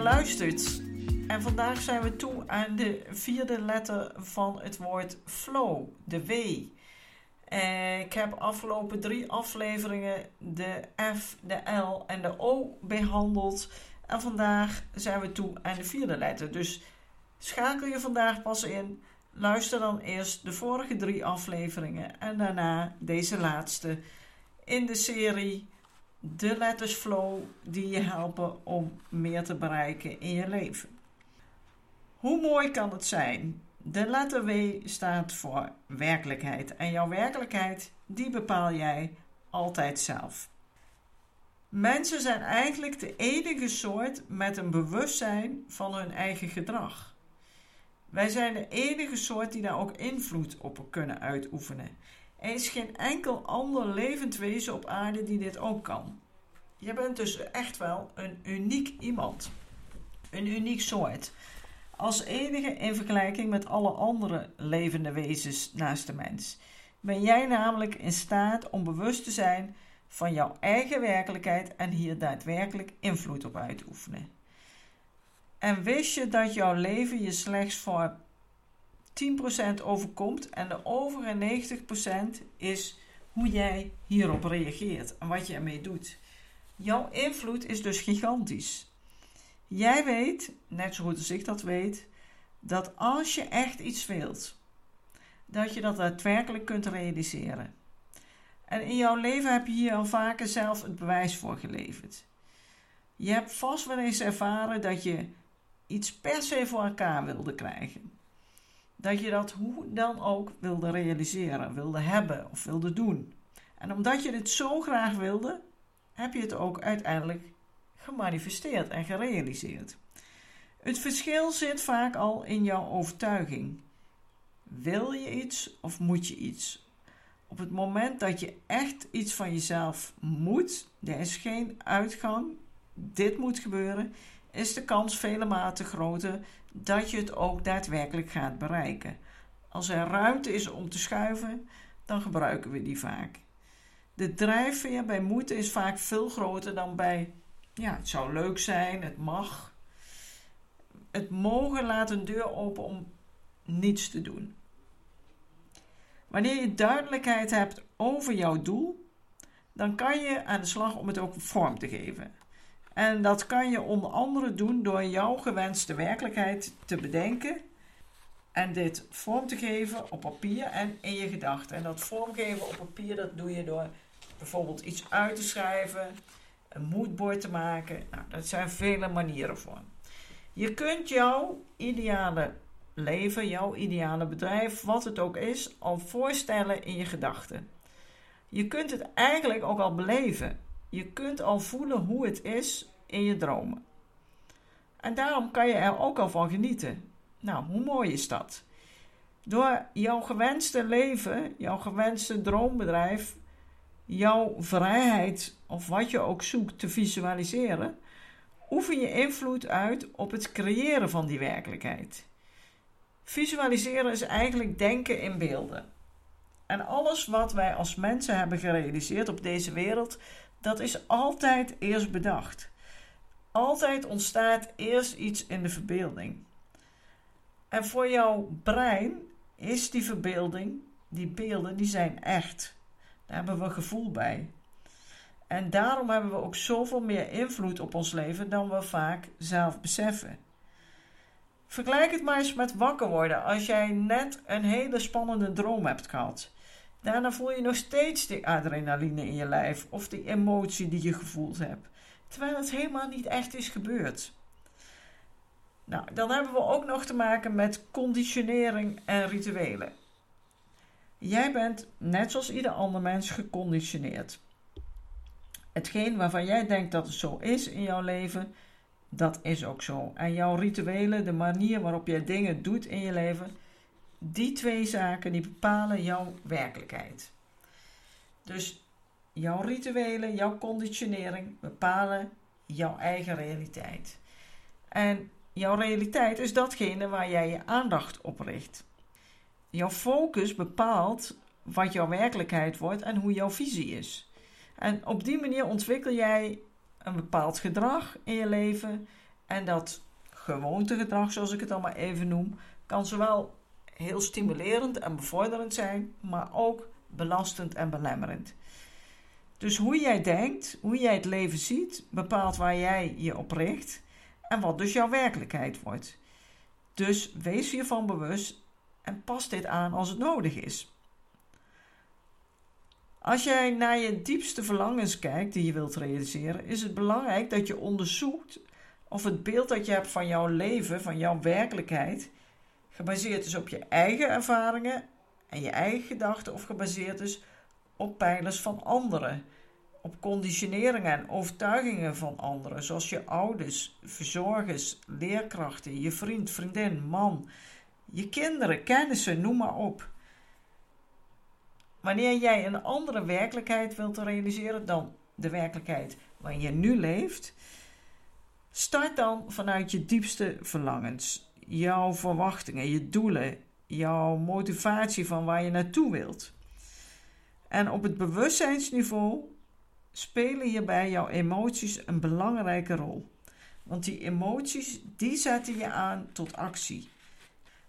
Luistert. En vandaag zijn we toe aan de vierde letter van het woord flow, de W. Eh, ik heb afgelopen drie afleveringen de F, de L en de O behandeld. En vandaag zijn we toe aan de vierde letter. Dus schakel je vandaag pas in. Luister dan eerst de vorige drie afleveringen en daarna deze laatste in de serie De Letters Flow die je helpen om meer te bereiken in je leven. Hoe mooi kan het zijn? De letter W staat voor werkelijkheid en jouw werkelijkheid die bepaal jij altijd zelf. Mensen zijn eigenlijk de enige soort met een bewustzijn van hun eigen gedrag. Wij zijn de enige soort die daar ook invloed op kunnen uitoefenen. Er is geen enkel ander levend wezen op aarde die dit ook kan. Je bent dus echt wel een uniek iemand. Een uniek soort. Als enige in vergelijking met alle andere levende wezens naast de mens. Ben jij namelijk in staat om bewust te zijn van jouw eigen werkelijkheid en hier daadwerkelijk invloed op uit te oefenen. En wist je dat jouw leven je slechts voor 10% overkomt en de overige 90% is hoe jij hierop reageert en wat je ermee doet. Jouw invloed is dus gigantisch. Jij weet, net zo goed als ik dat weet, dat als je echt iets wilt, dat je dat daadwerkelijk kunt realiseren. En in jouw leven heb je hier al vaker zelf het bewijs voor geleverd. Je hebt vast wel eens ervaren dat je iets per se voor elkaar wilde krijgen. Dat je dat hoe dan ook wilde realiseren, wilde hebben of wilde doen. En omdat je dit zo graag wilde, heb je het ook uiteindelijk gemanifesteerd en gerealiseerd. Het verschil zit vaak al in jouw overtuiging. Wil je iets of moet je iets? Op het moment dat je echt iets van jezelf moet, er is geen uitgang, dit moet gebeuren, is de kans vele mate groter dat je het ook daadwerkelijk gaat bereiken. Als er ruimte is om te schuiven, dan gebruiken we die vaak. De drijfveer bij moeten is vaak veel groter dan bij ja, het zou leuk zijn, het mag. Het mogen laat een deur open om niets te doen. Wanneer je duidelijkheid hebt over jouw doel, dan kan je aan de slag om het ook vorm te geven. En dat kan je onder andere doen door jouw gewenste werkelijkheid te bedenken en dit vorm te geven op papier en in je gedachten. En dat vormgeven op papier, dat doe je door bijvoorbeeld iets uit te schrijven, een moodboard te maken. Nou, dat zijn vele manieren voor. Je kunt jouw ideale leven, jouw ideale bedrijf, wat het ook is, al voorstellen in je gedachten. Je kunt het eigenlijk ook al beleven. Je kunt al voelen hoe het is in je dromen. En daarom kan je er ook al van genieten. Nou, hoe mooi is dat? Door jouw gewenste leven, jouw gewenste droombedrijf, jouw vrijheid of wat je ook zoekt te visualiseren, oefen je invloed uit op het creëren van die werkelijkheid. Visualiseren is eigenlijk denken in beelden. En alles wat wij als mensen hebben gerealiseerd op deze wereld, dat is altijd eerst bedacht. Altijd ontstaat eerst iets in de verbeelding. En voor jouw brein is die verbeelding, die beelden, die zijn echt. Daar hebben we gevoel bij. En daarom hebben we ook zoveel meer invloed op ons leven dan we vaak zelf beseffen. Vergelijk het maar eens met wakker worden als jij net een hele spannende droom hebt gehad. Daarna voel je nog steeds die adrenaline in je lijf of die emotie die je gevoeld hebt, terwijl het helemaal niet echt is gebeurd. Nou, dan hebben we ook nog te maken met conditionering en rituelen. Jij bent, net zoals ieder ander mens, geconditioneerd. Hetgeen waarvan jij denkt dat het zo is in jouw leven, dat is ook zo. En jouw rituelen, de manier waarop jij dingen doet in je leven, die twee zaken die bepalen jouw werkelijkheid. Dus jouw rituelen, jouw conditionering bepalen jouw eigen realiteit. En jouw realiteit is datgene waar jij je aandacht op richt. Jouw focus bepaalt wat jouw werkelijkheid wordt en hoe jouw visie is. En op die manier ontwikkel jij een bepaald gedrag in je leven. En dat gewoontegedrag, zoals ik het maar even noem, kan zowel heel stimulerend en bevorderend zijn, maar ook belastend en belemmerend. Dus hoe jij denkt, hoe jij het leven ziet, bepaalt waar jij je op richt en wat dus jouw werkelijkheid wordt. Dus wees hiervan bewust en pas dit aan als het nodig is. Als jij naar je diepste verlangens kijkt die je wilt realiseren, is het belangrijk dat je onderzoekt of het beeld dat je hebt van jouw leven, van jouw werkelijkheid, gebaseerd is op je eigen ervaringen en je eigen gedachten of gebaseerd is op pijlers van anderen, op conditioneringen en overtuigingen van anderen, zoals je ouders, verzorgers, leerkrachten, je vriend, vriendin, man, je kinderen, kennissen, noem maar op. Wanneer jij een andere werkelijkheid wilt realiseren dan de werkelijkheid waarin je nu leeft, start dan vanuit je diepste verlangens, jouw verwachtingen, je doelen, jouw motivatie van waar je naartoe wilt. En op het bewustzijnsniveau spelen hierbij jouw emoties een belangrijke rol. Want die emoties die zetten je aan tot actie.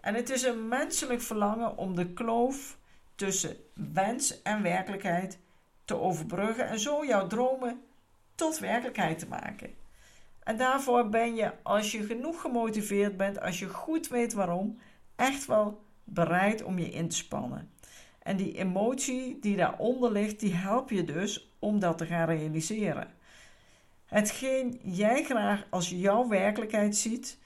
En het is een menselijk verlangen om de kloof tussen wens en werkelijkheid te overbruggen en zo jouw dromen tot werkelijkheid te maken. En daarvoor ben je, als je genoeg gemotiveerd bent, als je goed weet waarom, echt wel bereid om je in te spannen. En die emotie die daaronder ligt, die helpt je dus om dat te gaan realiseren. Hetgeen jij graag als jouw werkelijkheid ziet,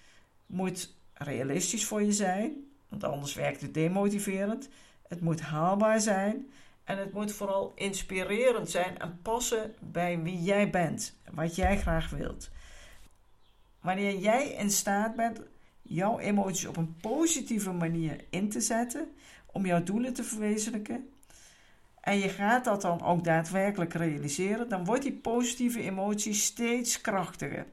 moet realistisch voor je zijn, want anders werkt het demotiverend. Het moet haalbaar zijn en het moet vooral inspirerend zijn en passen bij wie jij bent, wat jij graag wilt. Wanneer jij in staat bent jouw emoties op een positieve manier in te zetten om jouw doelen te verwezenlijken, en je gaat dat dan ook daadwerkelijk realiseren, dan wordt die positieve emotie steeds krachtiger.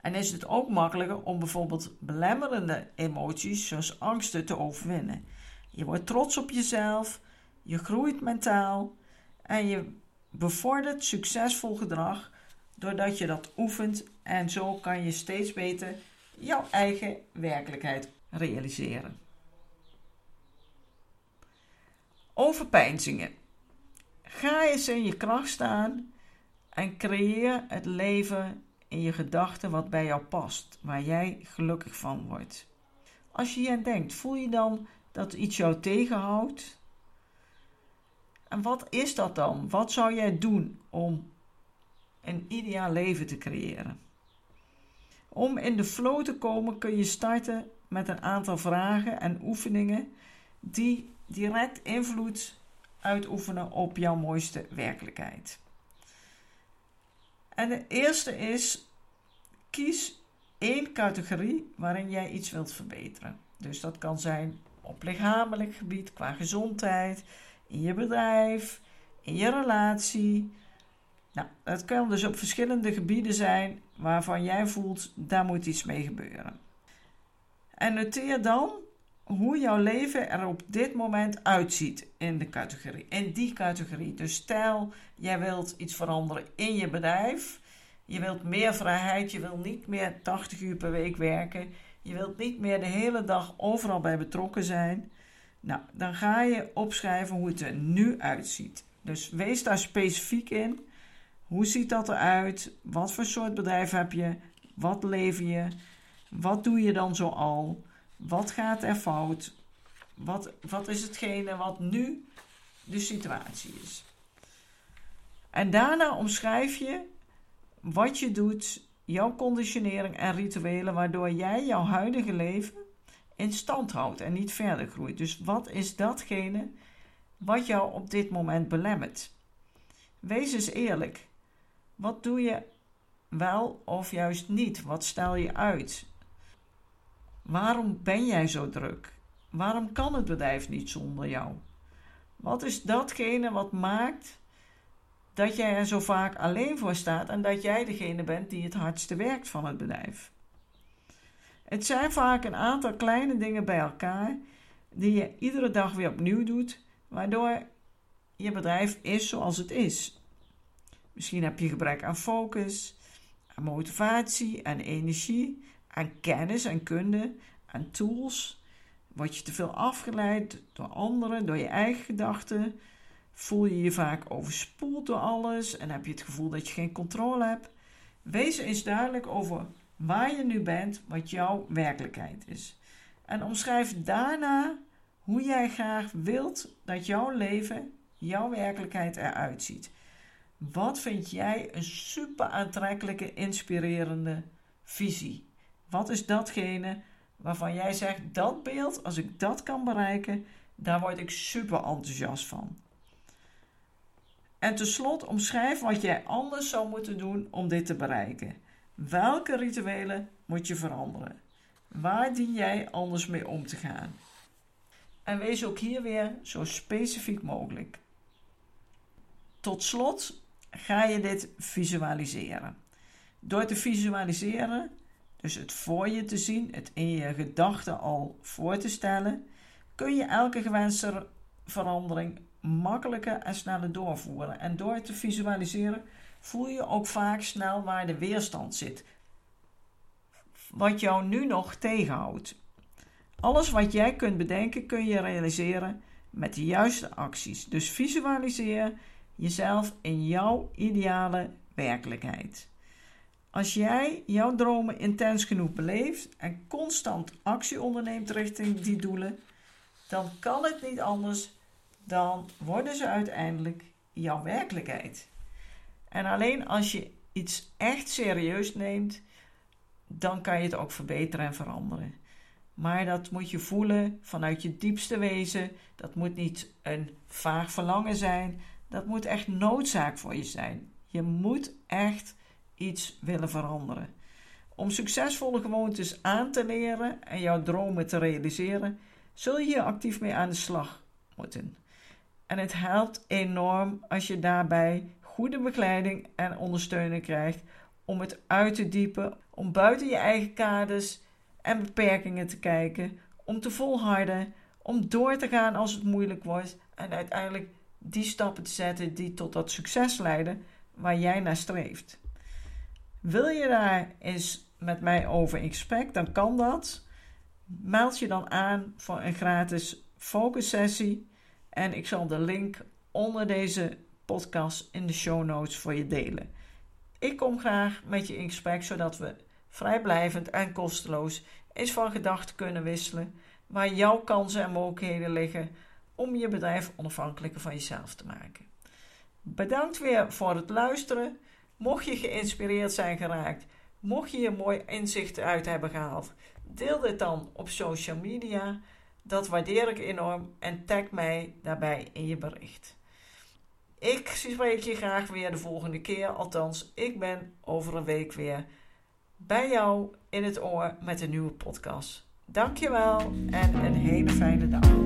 En is het ook makkelijker om bijvoorbeeld belemmerende emoties zoals angsten te overwinnen. Je wordt trots op jezelf, je groeit mentaal en je bevordert succesvol gedrag doordat je dat oefent en zo kan je steeds beter jouw eigen werkelijkheid realiseren. Overpeinzingen. Ga eens in je kracht staan en creëer het leven in je gedachten wat bij jou past, waar jij gelukkig van wordt. Als je hier denkt, voel je dan dat iets jou tegenhoudt? En wat is dat dan? Wat zou jij doen om een ideaal leven te creëren? Om in de flow te komen kun je starten met een aantal vragen en oefeningen die direct invloed uitoefenen op jouw mooiste werkelijkheid. En de eerste is: kies één categorie waarin jij iets wilt verbeteren. Dus dat kan zijn op lichamelijk gebied, qua gezondheid, in je bedrijf, in je relatie. Nou, dat kan dus op verschillende gebieden zijn waarvan jij voelt, daar moet iets mee gebeuren. En noteer dan hoe jouw leven er op dit moment uitziet in de categorie, in die categorie. Dus stel, jij wilt iets veranderen in je bedrijf. Je wilt meer vrijheid, je wilt niet meer 80 uur per week werken. Je wilt niet meer de hele dag overal bij betrokken zijn. Nou, dan ga je opschrijven hoe het er nu uitziet. Dus wees daar specifiek in. Hoe ziet dat eruit? Wat voor soort bedrijf heb je? Wat lever je? Wat doe je dan zo al? Wat gaat er fout? Wat, wat is hetgene wat nu de situatie is? En daarna omschrijf je wat je doet, jouw conditionering en rituelen, waardoor jij jouw huidige leven in stand houdt en niet verder groeit. Dus wat is datgene wat jou op dit moment belemmert. Wees eens eerlijk. Wat doe je wel of juist niet? Wat stel je uit? Waarom ben jij zo druk? Waarom kan het bedrijf niet zonder jou? Wat is datgene wat maakt dat jij er zo vaak alleen voor staat en dat jij degene bent die het hardste werkt van het bedrijf? Het zijn vaak een aantal kleine dingen bij elkaar die je iedere dag weer opnieuw doet, waardoor je bedrijf is zoals het is. Misschien heb je gebrek aan focus, aan motivatie, aan energie, aan kennis en kunde, aan tools. Word je te veel afgeleid door anderen, door je eigen gedachten? Voel je je vaak overspoeld door alles en heb je het gevoel dat je geen controle hebt? Wees eens duidelijk over waar je nu bent, wat jouw werkelijkheid is. En omschrijf daarna hoe jij graag wilt dat jouw leven, jouw werkelijkheid eruit ziet. Wat vind jij een super aantrekkelijke, inspirerende visie? Wat is datgene waarvan jij zegt: dat beeld, als ik dat kan bereiken, daar word ik super enthousiast van. En tenslotte omschrijf wat jij anders zou moeten doen om dit te bereiken. Welke rituelen moet je veranderen? Waar dien jij anders mee om te gaan? En wees ook hier weer zo specifiek mogelijk. Tot slot ga je dit visualiseren. Door te visualiseren, dus het voor je te zien, het in je gedachten al voor te stellen, kun je elke gewenste verandering makkelijker en sneller doorvoeren. En door te visualiseren voel je ook vaak snel waar de weerstand zit. Wat jou nu nog tegenhoudt. Alles wat jij kunt bedenken kun je realiseren met de juiste acties. Dus visualiseer jezelf in jouw ideale werkelijkheid. Als jij jouw dromen intens genoeg beleeft en constant actie onderneemt richting die doelen, dan kan het niet anders dan worden ze uiteindelijk jouw werkelijkheid. En alleen als je iets echt serieus neemt, dan kan je het ook verbeteren en veranderen. Maar dat moet je voelen vanuit je diepste wezen. Dat moet niet een vaag verlangen zijn. Dat moet echt noodzaak voor je zijn. Je moet echt iets willen veranderen. Om succesvolle gewoontes aan te leren en jouw dromen te realiseren, zul je hier actief mee aan de slag moeten. En het helpt enorm als je daarbij goede begeleiding en ondersteuning krijgt om het uit te diepen, om buiten je eigen kaders en beperkingen te kijken, om te volharden, om door te gaan als het moeilijk wordt en uiteindelijk die stappen te zetten die tot dat succes leiden waar jij naar streeft. Wil je daar eens met mij over in gesprek, dan kan dat. Meld je dan aan voor een gratis focussessie en ik zal de link onder deze podcast in de show notes voor je delen. Ik kom graag met je in gesprek zodat we vrijblijvend en kosteloos eens van gedachten kunnen wisselen waar jouw kansen en mogelijkheden liggen om je bedrijf onafhankelijker van jezelf te maken. Bedankt weer voor het luisteren. Mocht je geïnspireerd zijn geraakt, mocht je hier mooi inzichten uit hebben gehaald, deel dit dan op social media. Dat waardeer ik enorm en tag mij daarbij in je bericht. Ik spreek je graag weer de volgende keer. Althans, ik ben over een week weer bij jou in het oor met een nieuwe podcast. Dankjewel en een hele fijne dag.